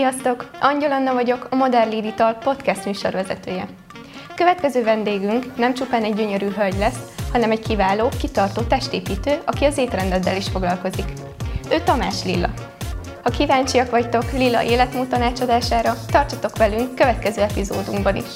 Sziasztok! Angyal Anna vagyok, a Modern Lirital podcast műsorvezetője. Következő vendégünk nem csupán egy gyönyörű hölgy lesz, hanem egy kiváló, kitartó testépítő, aki az étrendeddel is foglalkozik. Ő Tamás Lilla. Ha kíváncsiak vagytok Lilla életmód tanácsadására, tartsatok velünk következő epizódunkban is.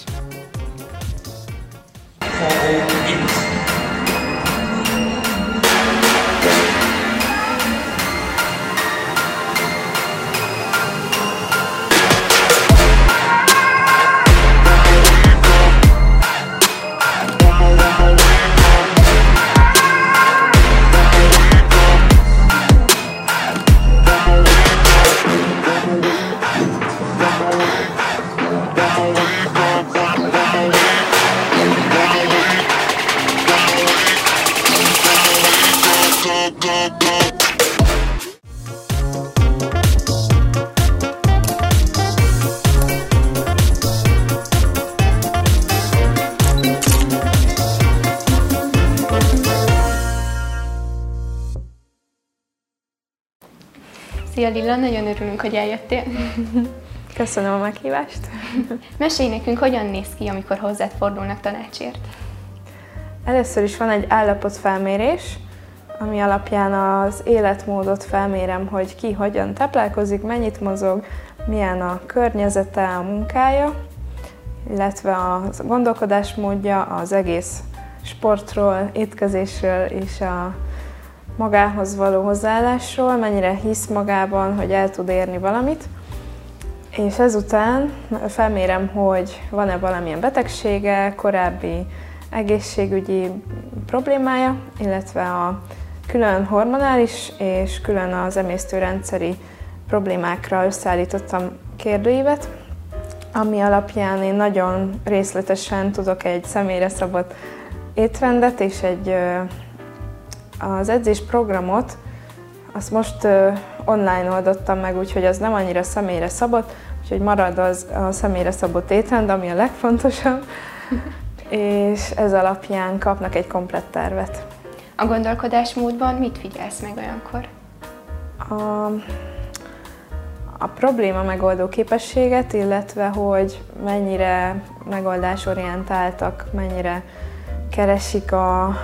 Szia Lilla, nagyon örülünk, hogy eljöttél. Köszönöm a meghívást. Mesélj nekünk, hogyan néz ki, amikor hozzád fordulnak tanácsért? Először is van egy állapotfelmérés, ami alapján az életmódot felmérem, hogy ki hogyan táplálkozik, mennyit mozog, milyen a környezete, a munkája, illetve a gondolkodásmódja az egész sportról, étkezésről és a magához való hozzáállásról, mennyire hisz magában, hogy el tud érni valamit. És ezután felmérem, hogy van-e valamilyen betegsége, korábbi egészségügyi problémája, illetve a külön hormonális és külön az emésztőrendszeri problémákra összeállítottam kérdőívet, ami alapján én nagyon részletesen tudok egy személyre szabott étrendet és egy az edzés programot azt most online oldottam meg, úgyhogy az nem annyira személyre szabott, úgyhogy marad az a személyre szabott étrend, ami a legfontosabb, és ez alapján kapnak egy komplett tervet. A gondolkodásmódban mit figyelsz meg olyankor? A, a probléma megoldó képességet, illetve hogy mennyire megoldásorientáltak, mennyire keresik a,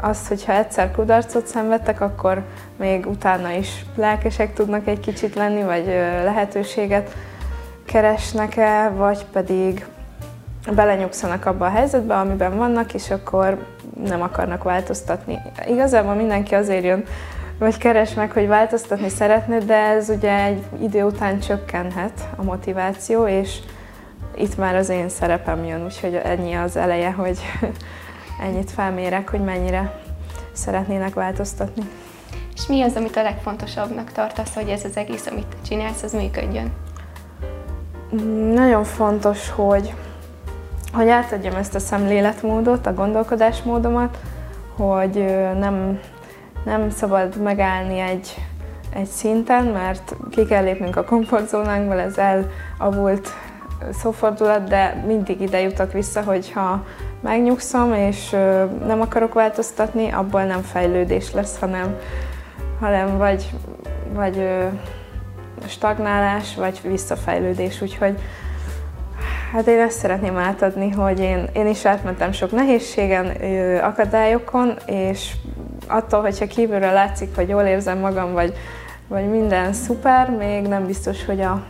azt, hogyha egyszer kudarcot szenvedtek, akkor még utána is lelkesek tudnak egy kicsit lenni, vagy lehetőséget keresnek-e, vagy pedig belenyugszanak abba a helyzetbe, amiben vannak, és akkor nem akarnak változtatni. Igazából mindenki azért jön, vagy keres meg, hogy változtatni szeretne, de ez ugye egy idő után csökkenhet a motiváció, és itt már az én szerepem jön, úgyhogy ennyi az eleje, hogy ennyit felmérek, hogy mennyire szeretnének változtatni. És mi az, amit a legfontosabbnak tartasz, hogy ez az egész, amit csinálsz, az működjön? Nagyon fontos, hogy, hogy átadjam ezt a szemléletmódot, a gondolkodásmódomat, hogy nem, nem szabad megállni egy, egy szinten, mert ki kell lépnünk a komfortzónánkból, ez elavult szófordulat, de mindig ide jutok vissza, hogyha megnyugszom, és nem akarok változtatni, abból nem fejlődés lesz, hanem, hanem vagy, vagy stagnálás, vagy visszafejlődés. Úgyhogy hát én ezt szeretném átadni, hogy én, én is átmentem sok nehézségen, akadályokon, és attól, hogyha kívülről látszik, hogy jól érzem magam, vagy, vagy minden szuper, még nem biztos, hogy a,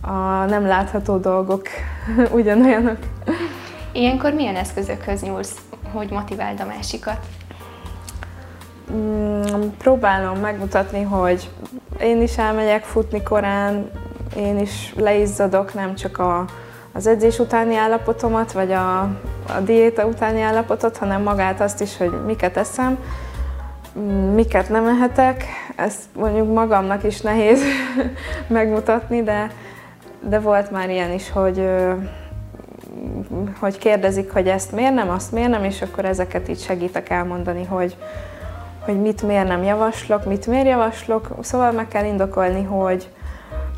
a nem látható dolgok ugyanolyanok. Ilyenkor milyen eszközökhöz nyúlsz, hogy motiváld a másikat? Mm, próbálom megmutatni, hogy én is elmegyek futni korán, én is leizzadok, nem csak a, az edzés utáni állapotomat, vagy a, a diéta utáni állapotot, hanem magát azt is, hogy miket eszem, mm, miket nem ehetek. Ezt mondjuk magamnak is nehéz megmutatni, de, de volt már ilyen is, hogy hogy kérdezik, hogy ezt miért nem, azt miért nem, és akkor ezeket így segítek elmondani, hogy, hogy mit miért nem javaslok, mit miért javaslok. Szóval meg kell indokolni, hogy,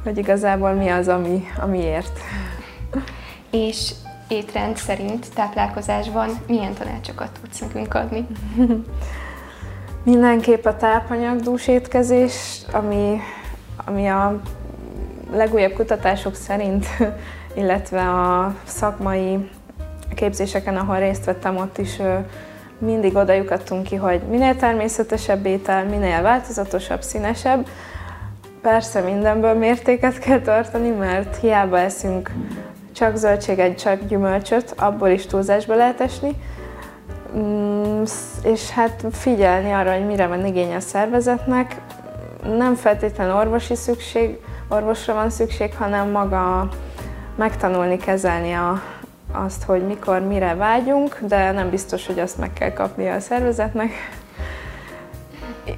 hogy igazából mi az, ami, amiért. És étrend szerint táplálkozásban milyen tanácsokat tudsz nekünk adni? Mindenképp a tápanyagdús étkezés, ami, ami a legújabb kutatások szerint, illetve a szakmai képzéseken, ahol részt vettem, ott is mindig oda lyukadtunk ki, hogy minél természetesebb étel, minél változatosabb, színesebb. Persze mindenből mértéket kell tartani, mert hiába eszünk csak zöldséget, csak gyümölcsöt, abból is túlzásba lehet esni. Mm, és hát figyelni arra, hogy mire van igény a szervezetnek. Nem feltétlenül orvosi szükség, orvosra van szükség, hanem maga megtanulni kezelni a, azt, hogy mikor, mire vágyunk, de nem biztos, hogy azt meg kell kapnia a szervezetnek.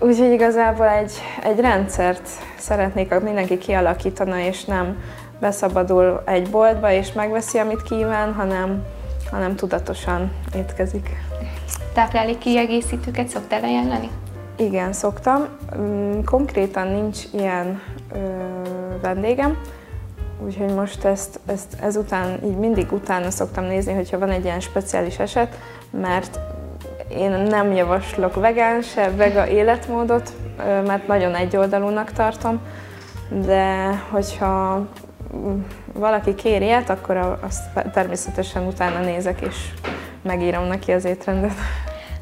Úgyhogy igazából egy, egy rendszert szeretnék mindenki kialakítana, és nem beszabadul egy boltba és megveszi, amit kíván, hanem, hanem tudatosan étkezik. Táplálék kiegészítőket szoktál ajánlani? Igen, szoktam. Mm, konkrétan nincs ilyen ö, vendégem, úgyhogy most ezt, ezt ezután így mindig utána szoktam nézni, hogyha van egy ilyen speciális eset, mert én nem javaslok vegán se vega életmódot, mert nagyon egyoldalúnak tartom, de hogyha valaki kér ilyet, akkor azt természetesen utána nézek, és megírom neki az étrendet.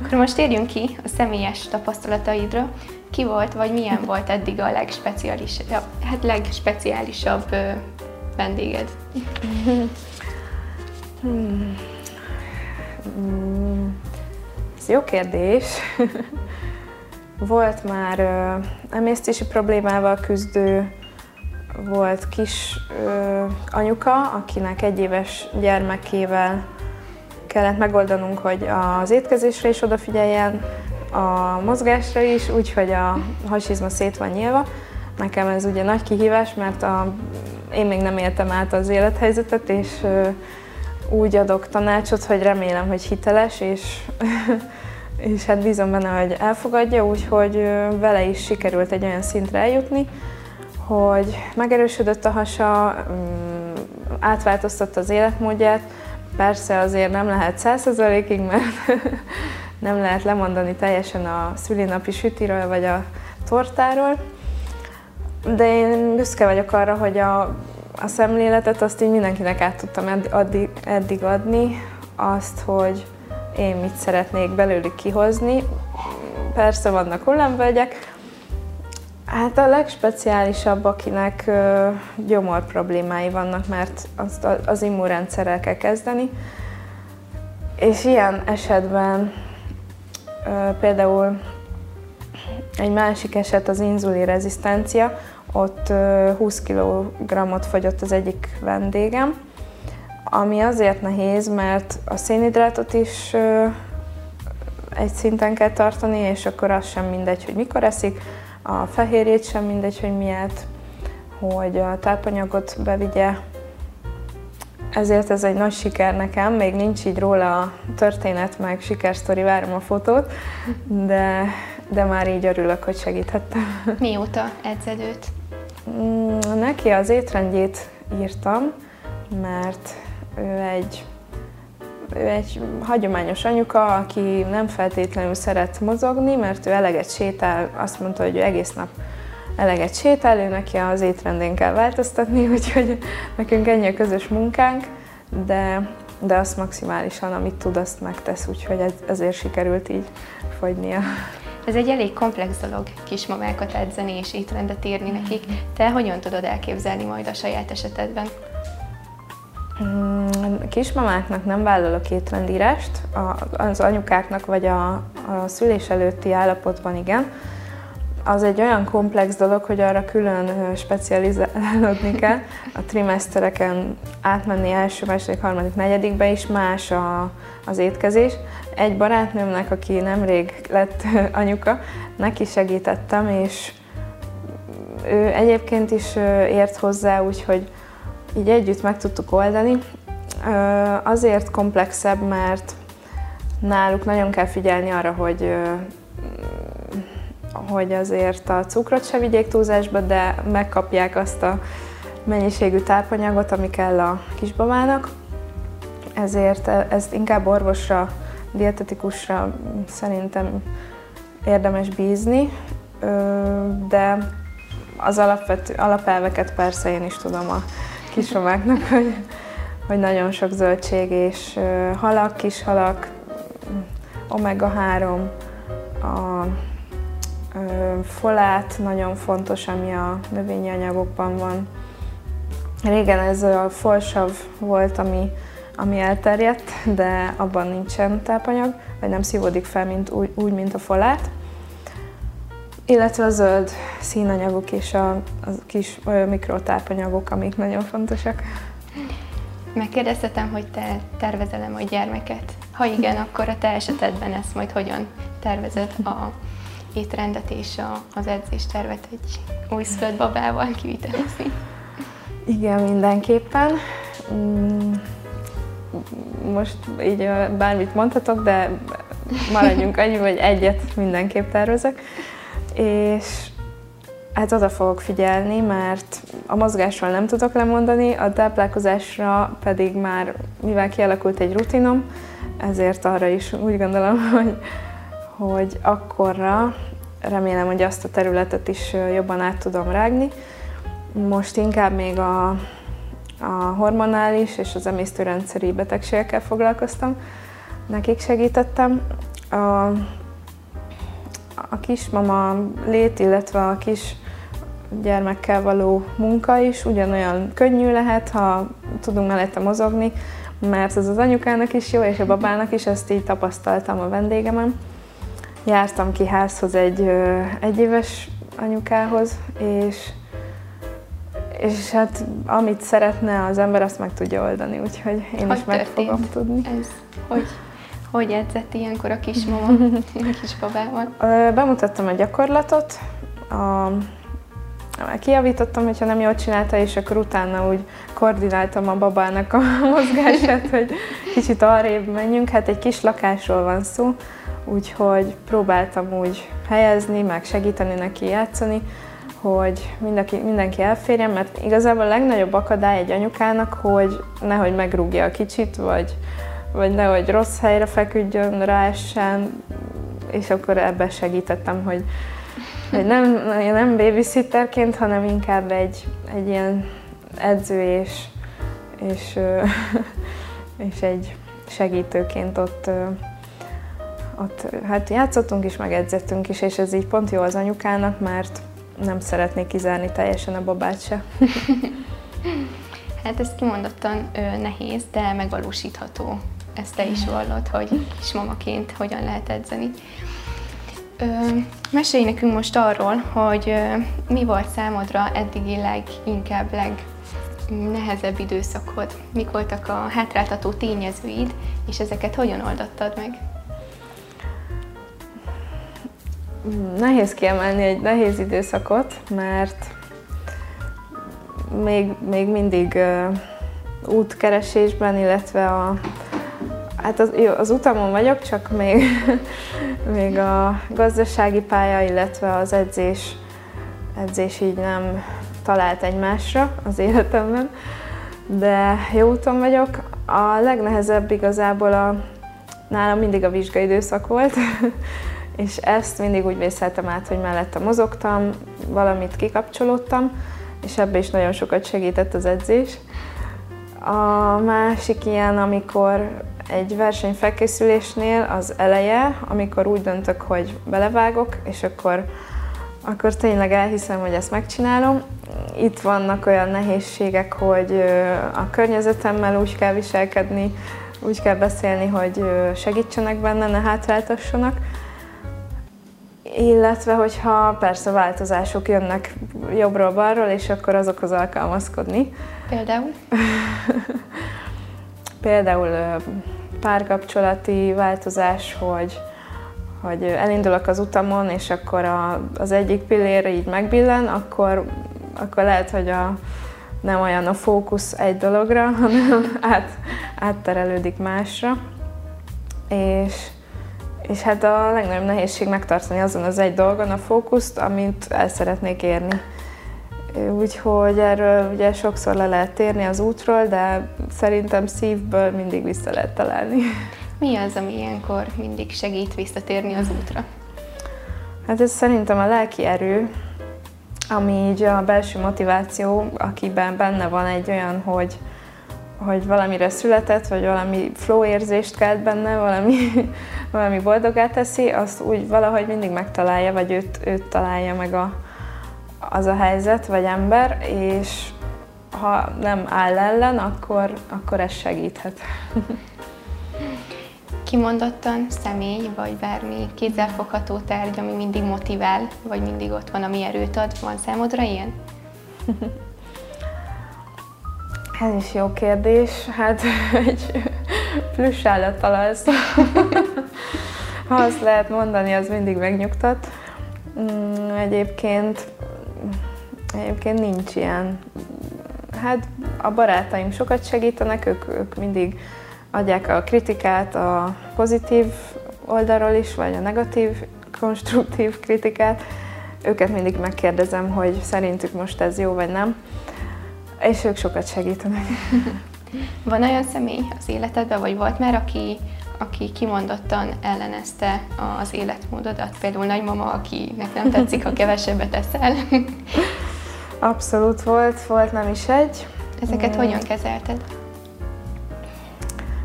Akkor most térjünk ki a személyes tapasztalataidra. Ki volt, vagy milyen volt eddig a legspeciálisabb, hát legspeciálisabb vendéged? Hmm. Ez jó kérdés. Volt már emésztési problémával küzdő volt kis ö, anyuka, akinek egy éves gyermekével kellett megoldanunk, hogy az étkezésre is odafigyeljen, a mozgásra is, úgyhogy a hasizma szét van nyílva. Nekem ez ugye nagy kihívás, mert a, én még nem éltem át az élethelyzetet, és ö, úgy adok tanácsot, hogy remélem, hogy hiteles, és, és hát bízom benne, hogy elfogadja, úgyhogy vele is sikerült egy olyan szintre eljutni, hogy megerősödött a hasa, mm, átváltoztatta az életmódját. Persze azért nem lehet százszerzalékig, mert nem lehet lemondani teljesen a szülinapi sütiről vagy a tortáról. De én büszke vagyok arra, hogy a, a szemléletet azt így mindenkinek át tudtam eddig, eddig adni, azt, hogy én mit szeretnék belőlük kihozni. Persze vannak hullámvölgyek, Hát a legspeciálisabb, akinek gyomor problémái vannak, mert azt az immunrendszerrel kell kezdeni. És ilyen esetben például egy másik eset az inzulin rezisztencia, ott ö, 20 kg-ot fogyott az egyik vendégem, ami azért nehéz, mert a szénhidrátot is egy szinten kell tartani, és akkor az sem mindegy, hogy mikor eszik, a fehérjét sem mindegy, hogy miért, hogy a tápanyagot bevigye. Ezért ez egy nagy siker nekem, még nincs így róla a történet, meg sikersztori, várom a fotót, de, de már így örülök, hogy segíthettem. Mióta edzed őt? Mm, neki az étrendjét írtam, mert ő egy ő egy hagyományos anyuka, aki nem feltétlenül szeret mozogni, mert ő eleget sétál, azt mondta, hogy ő egész nap eleget sétál, ő neki az étrendén kell változtatni, úgyhogy nekünk ennyi a közös munkánk, de, de azt maximálisan, amit tud, azt megtesz, úgyhogy ez, ezért sikerült így fogynia. Ez egy elég komplex dolog kismamákat edzeni és étrendet írni nekik. Te hogyan tudod elképzelni majd a saját esetedben? Mm, kismamáknak nem vállalok étrendírást, az anyukáknak vagy a, a szülés előtti állapotban igen. Az egy olyan komplex dolog, hogy arra külön specializálódni kell. A trimesztereken átmenni első, második, harmadik, negyedikbe is más a, az étkezés. Egy barátnőmnek, aki nemrég lett anyuka, neki segítettem, és ő egyébként is ért hozzá, úgyhogy így együtt meg tudtuk oldani. Azért komplexebb, mert náluk nagyon kell figyelni arra, hogy hogy azért a cukrot se vigyék túlzásba, de megkapják azt a mennyiségű tápanyagot, ami kell a kisbabának. Ezért ezt inkább orvosra, dietetikusra szerintem érdemes bízni, de az alapvető, alapelveket persze én is tudom a kismamáknak, hogy, hogy nagyon sok zöldség és halak, kis halak, omega-3, a folát nagyon fontos, ami a növényi anyagokban van. Régen ez a folsav volt, ami, ami elterjedt, de abban nincsen tápanyag, vagy nem szívódik fel mint, úgy, úgy, mint a folát. Illetve a zöld színanyagok és a, a kis mikrotápanyagok, amik nagyon fontosak. Megkérdeztetem, hogy te tervezel-e majd gyermeket? Ha igen, akkor a te esetedben ezt majd hogyan tervezed a étrendet és a, az edzéstervet egy újszülött babával kivitelezni? Igen, mindenképpen. Mm, most így bármit mondhatok, de maradjunk annyi, hogy egyet mindenképp tervezek. És hát oda fogok figyelni, mert a mozgásról nem tudok lemondani, a táplálkozásra pedig már, mivel kialakult egy rutinom, ezért arra is úgy gondolom, hogy, hogy akkorra remélem, hogy azt a területet is jobban át tudom rágni. Most inkább még a, a hormonális és az emésztőrendszeri betegségekkel foglalkoztam, nekik segítettem. A, a kismama lét, illetve a kis gyermekkel való munka is ugyanolyan könnyű lehet, ha tudunk mellette mozogni, mert ez az anyukának is jó, és a babának is, ezt így tapasztaltam a vendégemen. Jártam ki házhoz egy egyéves anyukához, és, és hát amit szeretne az ember, azt meg tudja oldani, úgyhogy én hogy is meg fogom tudni. Ez? Hogy, hogy edzett ilyenkor a kismama, a kisbabával? Bemutattam a gyakorlatot, a, Kijavítottam, hogyha nem jól csinálta, és akkor utána úgy koordináltam a babának a mozgását, hogy kicsit arrébb menjünk. Hát egy kis lakásról van szó, úgyhogy próbáltam úgy helyezni, meg segíteni neki játszani, hogy mindenki, mindenki elférjen, mert igazából a legnagyobb akadály egy anyukának, hogy nehogy megrúgja a kicsit, vagy, vagy nehogy rossz helyre feküdjön, ráessen, és akkor ebbe segítettem, hogy, hogy nem, nem babysitterként, hanem inkább egy, egy ilyen edző és, és, és egy segítőként ott ott hát játszottunk is, meg edzettünk is, és ez így pont jó az anyukának, mert nem szeretnék kizárni teljesen a babát se. hát ez kimondottan ö, nehéz, de megvalósítható. Ezt te is vallod, hogy kismamaként hogyan lehet edzeni. Ö, mesélj nekünk most arról, hogy ö, mi volt számodra eddigi leginkább legnehezebb időszakod, mik voltak a hátráltató tényezőid, és ezeket hogyan oldottad meg? Nehéz kiemelni egy nehéz időszakot, mert még, még mindig uh, útkeresésben, illetve a, hát az, az utamon vagyok, csak még, még a gazdasági pálya, illetve az edzés, edzés így nem talált egymásra az életemben, de jó úton vagyok. A legnehezebb igazából a, nálam mindig a vizsgaidőszak volt, és ezt mindig úgy vészeltem át, hogy mellette mozogtam, valamit kikapcsolódtam, és ebbe is nagyon sokat segített az edzés. A másik ilyen, amikor egy verseny felkészülésnél az eleje, amikor úgy döntök, hogy belevágok, és akkor, akkor tényleg elhiszem, hogy ezt megcsinálom. Itt vannak olyan nehézségek, hogy a környezetemmel úgy kell viselkedni, úgy kell beszélni, hogy segítsenek benne, ne hátráltassanak illetve hogyha persze változások jönnek jobbról-balról, és akkor azokhoz alkalmazkodni. Például? Például párkapcsolati változás, hogy, hogy elindulok az utamon, és akkor a, az egyik pillér így megbillen, akkor, akkor lehet, hogy a, nem olyan a fókusz egy dologra, hanem át, átterelődik másra. És és hát a legnagyobb nehézség megtartani azon az egy dolgon a fókuszt, amit el szeretnék érni. Úgyhogy erről ugye sokszor le lehet térni az útról, de szerintem szívből mindig vissza lehet találni. Mi az, ami ilyenkor mindig segít visszatérni az útra? Hát ez szerintem a lelki erő, ami így a belső motiváció, akiben benne van egy olyan, hogy, hogy valamire született, vagy valami flow érzést kelt benne, valami, valami boldogát teszi, azt úgy valahogy mindig megtalálja, vagy őt, őt találja meg a, az a helyzet, vagy ember, és ha nem áll ellen, akkor, akkor ez segíthet. Kimondottan személy, vagy bármi kézzelfogható tárgy, ami mindig motivál, vagy mindig ott van, ami erőt ad. Van számodra ilyen? Ez is jó kérdés. Hát egy plusz állattal az. Ha azt lehet mondani, az mindig megnyugtat. Mm, egyébként, egyébként nincs ilyen. Hát a barátaim sokat segítenek, ők, ők mindig adják a kritikát a pozitív oldalról is, vagy a negatív, konstruktív kritikát. Őket mindig megkérdezem, hogy szerintük most ez jó vagy nem, és ők sokat segítenek. Van olyan személy az életedben, vagy volt már, aki, aki kimondottan ellenezte az életmódodat? Például nagymama, akinek nem tetszik, ha kevesebbet eszel. Abszolút volt, volt nem is egy. Ezeket mm. hogyan kezelted?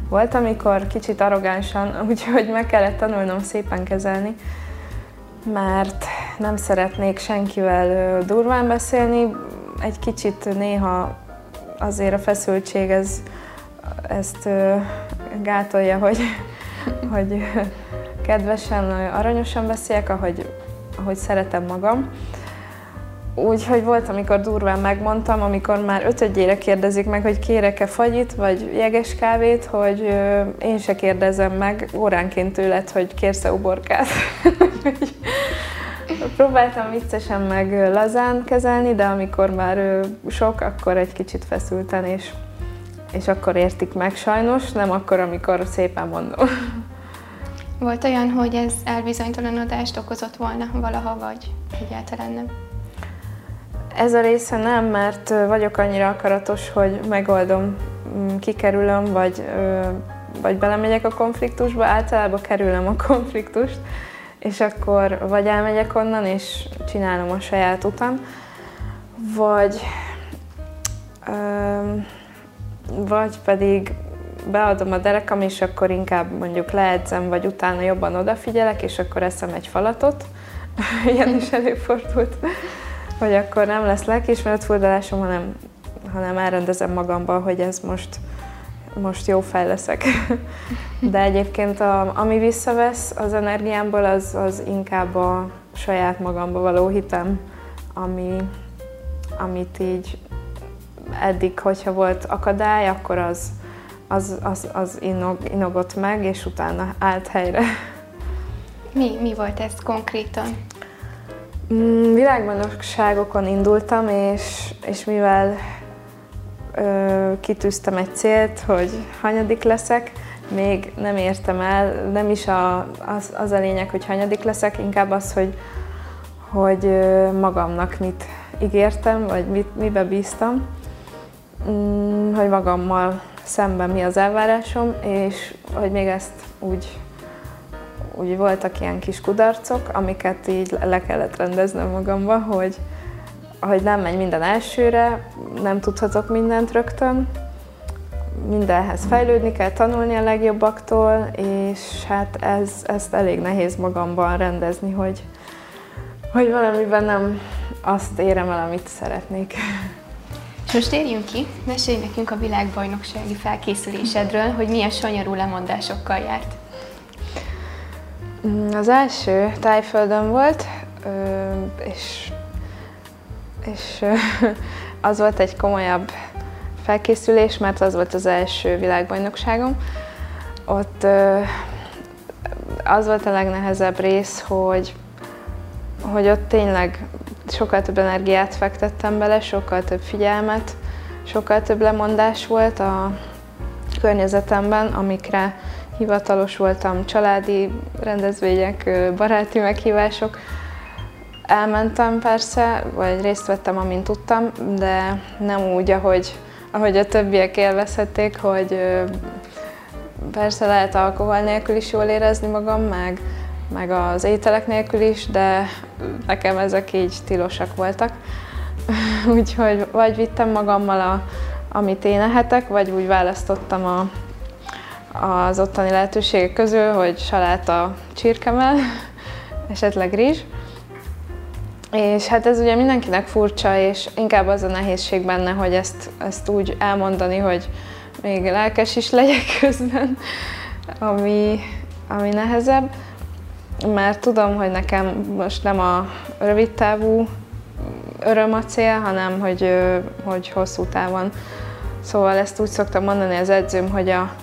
Volt, amikor kicsit arrogánsan, úgyhogy meg kellett tanulnom szépen kezelni, mert nem szeretnék senkivel durván beszélni. Egy kicsit néha azért a feszültség ez, ezt gátolja, hogy, hogy kedvesen, aranyosan beszéljek, ahogy, ahogy szeretem magam. Úgyhogy volt, amikor durván megmondtam, amikor már ötödjére kérdezik meg, hogy kérek-e fagyit, vagy jeges kávét, hogy ö, én se kérdezem meg óránként tőled, hogy kérsz-e uborkát. Próbáltam viccesen meg lazán kezelni, de amikor már sok, akkor egy kicsit feszülten, és, és akkor értik meg sajnos, nem akkor, amikor szépen mondom. Volt olyan, hogy ez elbizonytalanodást okozott volna valaha, vagy egyáltalán nem? Ez a része nem, mert vagyok annyira akaratos, hogy megoldom, mm, kikerülöm, vagy, vagy belemegyek a konfliktusba. Általában kerülöm a konfliktust, és akkor vagy elmegyek onnan, és csinálom a saját utam, vagy, vagy pedig beadom a derekam, és akkor inkább mondjuk leedzem, vagy utána jobban odafigyelek, és akkor eszem egy falatot. Ilyen is előfordult hogy akkor nem lesz lelkiismeret furdalásom, hanem, hanem elrendezem magamban, hogy ez most, most jó fej leszek. De egyébként a, ami visszavesz az energiámból, az, az inkább a saját magamba való hitem, ami, amit így eddig, hogyha volt akadály, akkor az, az, az, az inog, inogott meg, és utána állt helyre. Mi, mi volt ez konkrétan? Mm, világbajnokságokon indultam, és, és mivel kitűztem egy célt, hogy hanyadik leszek, még nem értem el, nem is a, az, az a lényeg, hogy hanyadik leszek, inkább az, hogy, hogy magamnak mit ígértem, vagy mit, mibe bíztam, mm, hogy magammal szemben mi az elvárásom, és hogy még ezt úgy úgy voltak ilyen kis kudarcok, amiket így le kellett rendeznem magamba, hogy, hogy nem megy minden elsőre, nem tudhatok mindent rögtön, mindenhez fejlődni kell, tanulni a legjobbaktól, és hát ez, ezt elég nehéz magamban rendezni, hogy, hogy valamiben nem azt érem el, amit szeretnék. És most térjünk ki, mesélj nekünk a világbajnoksági felkészülésedről, hogy milyen sanyarú lemondásokkal járt. Mm, az első tájföldön volt, és, és az volt egy komolyabb felkészülés, mert az volt az első világbajnokságom. Ott az volt a legnehezebb rész, hogy, hogy ott tényleg sokkal több energiát fektettem bele, sokkal több figyelmet, sokkal több lemondás volt a környezetemben, amikre hivatalos voltam, családi rendezvények, baráti meghívások. Elmentem persze, vagy részt vettem, amint tudtam, de nem úgy, ahogy, ahogy a többiek élvezhették, hogy persze lehet alkohol nélkül is jól érezni magam, meg, meg az ételek nélkül is, de nekem ezek így tilosak voltak. Úgyhogy vagy vittem magammal, a, amit én ehetek, vagy úgy választottam a, az ottani lehetőségek közül, hogy saláta csirkemel, esetleg rizs. És hát ez ugye mindenkinek furcsa, és inkább az a nehézség benne, hogy ezt, ezt úgy elmondani, hogy még lelkes is legyek közben, ami, ami nehezebb, mert tudom, hogy nekem most nem a rövid távú öröm a cél, hanem hogy, hogy hosszú távon. Szóval ezt úgy szoktam mondani az edzőm, hogy a,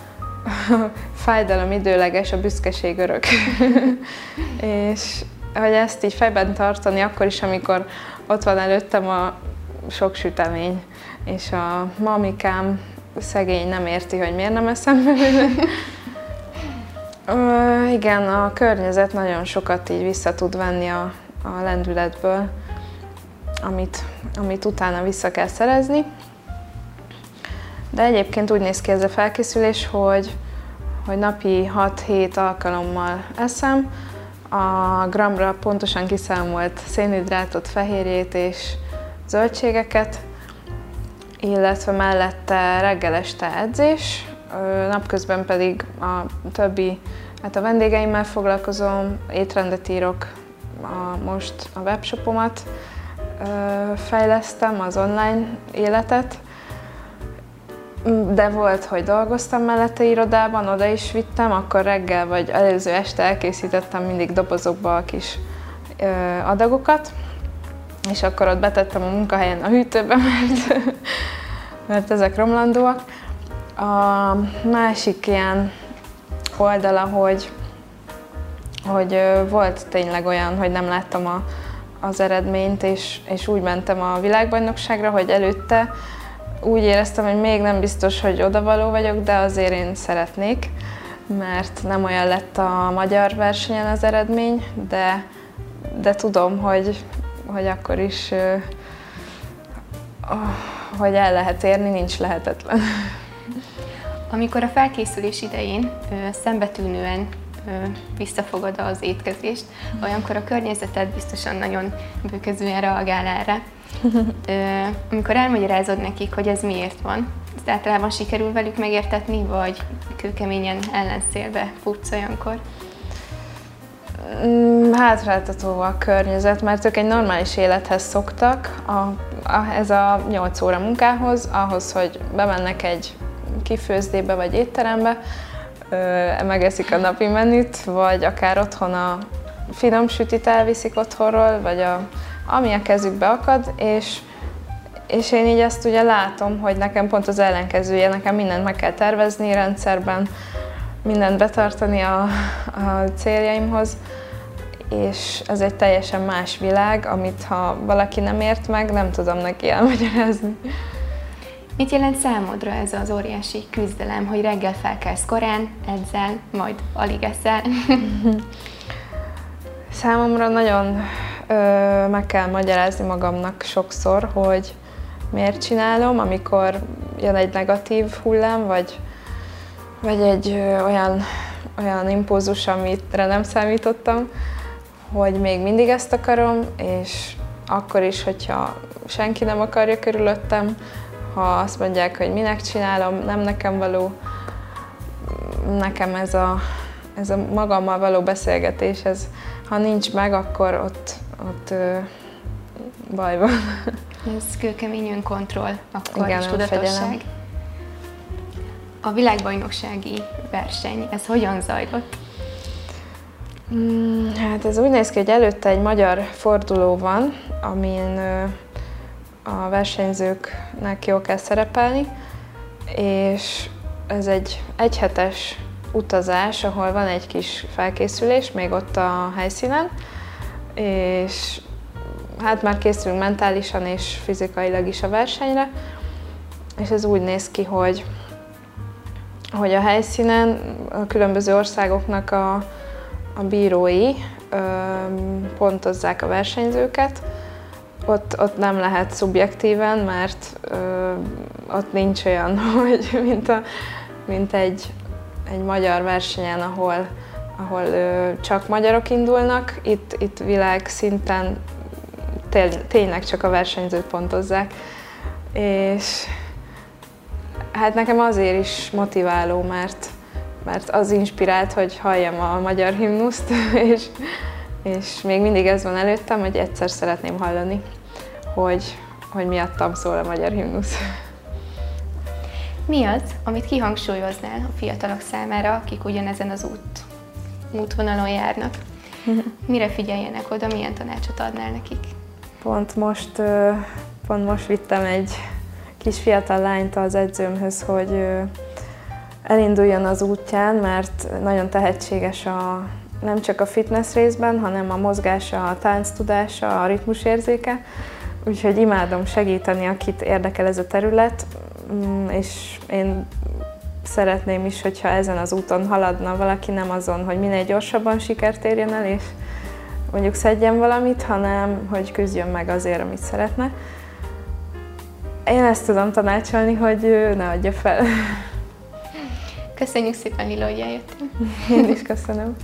fájdalom időleges, a büszkeség örök. és hogy ezt így fejben tartani akkor is, amikor ott van előttem a sok sütemény, és a mamikám szegény nem érti, hogy miért nem eszem belőle. igen, a környezet nagyon sokat így vissza tud venni a, a lendületből, amit, amit utána vissza kell szerezni. De egyébként úgy néz ki ez a felkészülés, hogy, hogy napi 6-7 alkalommal eszem, a gramra pontosan kiszámolt szénhidrátot, fehérjét és zöldségeket, illetve mellette reggel este edzés, napközben pedig a többi, hát a vendégeimmel foglalkozom, étrendet írok, a, most a webshopomat. Fejlesztem, az online életet, de volt, hogy dolgoztam mellette irodában, oda is vittem, akkor reggel vagy előző este elkészítettem mindig dobozokba a kis adagokat, és akkor ott betettem a munkahelyen a hűtőbe, mert, mert ezek romlandóak. A másik ilyen oldala, hogy, hogy volt tényleg olyan, hogy nem láttam a, az eredményt, és, és úgy mentem a világbajnokságra, hogy előtte úgy éreztem, hogy még nem biztos, hogy odavaló vagyok, de azért én szeretnék, mert nem olyan lett a magyar versenyen az eredmény, de, de tudom, hogy, hogy akkor is hogy el lehet érni, nincs lehetetlen. Amikor a felkészülés idején szembetűnően visszafogod az étkezést, olyankor a környezeted biztosan nagyon bőkezően reagál erre. Amikor elmagyarázod nekik, hogy ez miért van, ez általában sikerül velük megértetni, vagy kőkeményen ellenszélbe futsz olyankor? Mm, hátráltató a környezet, mert ők egy normális élethez szoktak, a, a, ez a 8 óra munkához, ahhoz, hogy bemennek egy kifőzdébe vagy étterembe, ö, megeszik a napi menüt, vagy akár otthon a finom sütit elviszik otthonról, vagy a ami a kezükbe akad, és, és én így ezt ugye látom, hogy nekem pont az ellenkezője, nekem mindent meg kell tervezni rendszerben, mindent betartani a, a céljaimhoz, és ez egy teljesen más világ, amit ha valaki nem ért meg, nem tudom neki elmagyarázni. Mit jelent számodra ez az óriási küzdelem, hogy reggel felkelsz korán, edzel, majd alig eszel? Számomra nagyon ö, meg kell magyarázni magamnak sokszor, hogy miért csinálom, amikor jön egy negatív hullám, vagy, vagy egy ö, olyan, olyan impulzus, amire nem számítottam, hogy még mindig ezt akarom, és akkor is, hogyha senki nem akarja körülöttem, ha azt mondják, hogy minek csinálom, nem nekem való, nekem ez a, ez a magammal való beszélgetés, ez, ha nincs meg, akkor ott ott ö, baj van. Ez kőkemény önkontroll, akkor Igen, is tudatosság. A világbajnoksági verseny, ez hogyan zajlott? Hmm, hát ez úgy néz ki, hogy előtte egy magyar forduló van, amin a versenyzőknek jól kell szerepelni, és ez egy egyhetes utazás, ahol van egy kis felkészülés még ott a helyszínen, és hát már készülünk mentálisan és fizikailag is a versenyre, és ez úgy néz ki, hogy, hogy a helyszínen a különböző országoknak a, a bírói ö, pontozzák a versenyzőket, ott, ott nem lehet szubjektíven, mert ö, ott nincs olyan, hogy mint, a, mint egy, egy magyar versenyen, ahol ahol csak magyarok indulnak, itt, itt világszinten tényleg csak a versenyzőt pontozzák. És hát nekem azért is motiváló, mert, mert az inspirált, hogy halljam a magyar himnuszt, és, és még mindig ez van előttem, hogy egyszer szeretném hallani, hogy, hogy miattam szól a magyar himnusz. Mi az, amit kihangsúlyoznál a fiatalok számára, akik ugyanezen az út, útvonalon járnak? Mire figyeljenek oda, milyen tanácsot adnál nekik? Pont most, pont most vittem egy kis fiatal lányt az edzőmhöz, hogy elinduljon az útján, mert nagyon tehetséges a, nem csak a fitness részben, hanem a mozgása, a tánc tudása, a ritmusérzéke. Úgyhogy imádom segíteni, akit érdekel ez a terület, mm, és én szeretném is, hogyha ezen az úton haladna valaki, nem azon, hogy minél gyorsabban sikert érjen el, és mondjuk szedjen valamit, hanem hogy küzdjön meg azért, amit szeretne. Én ezt tudom tanácsolni, hogy ne adja fel. Köszönjük szépen, Lila, hogy eljöttél. Én is köszönöm.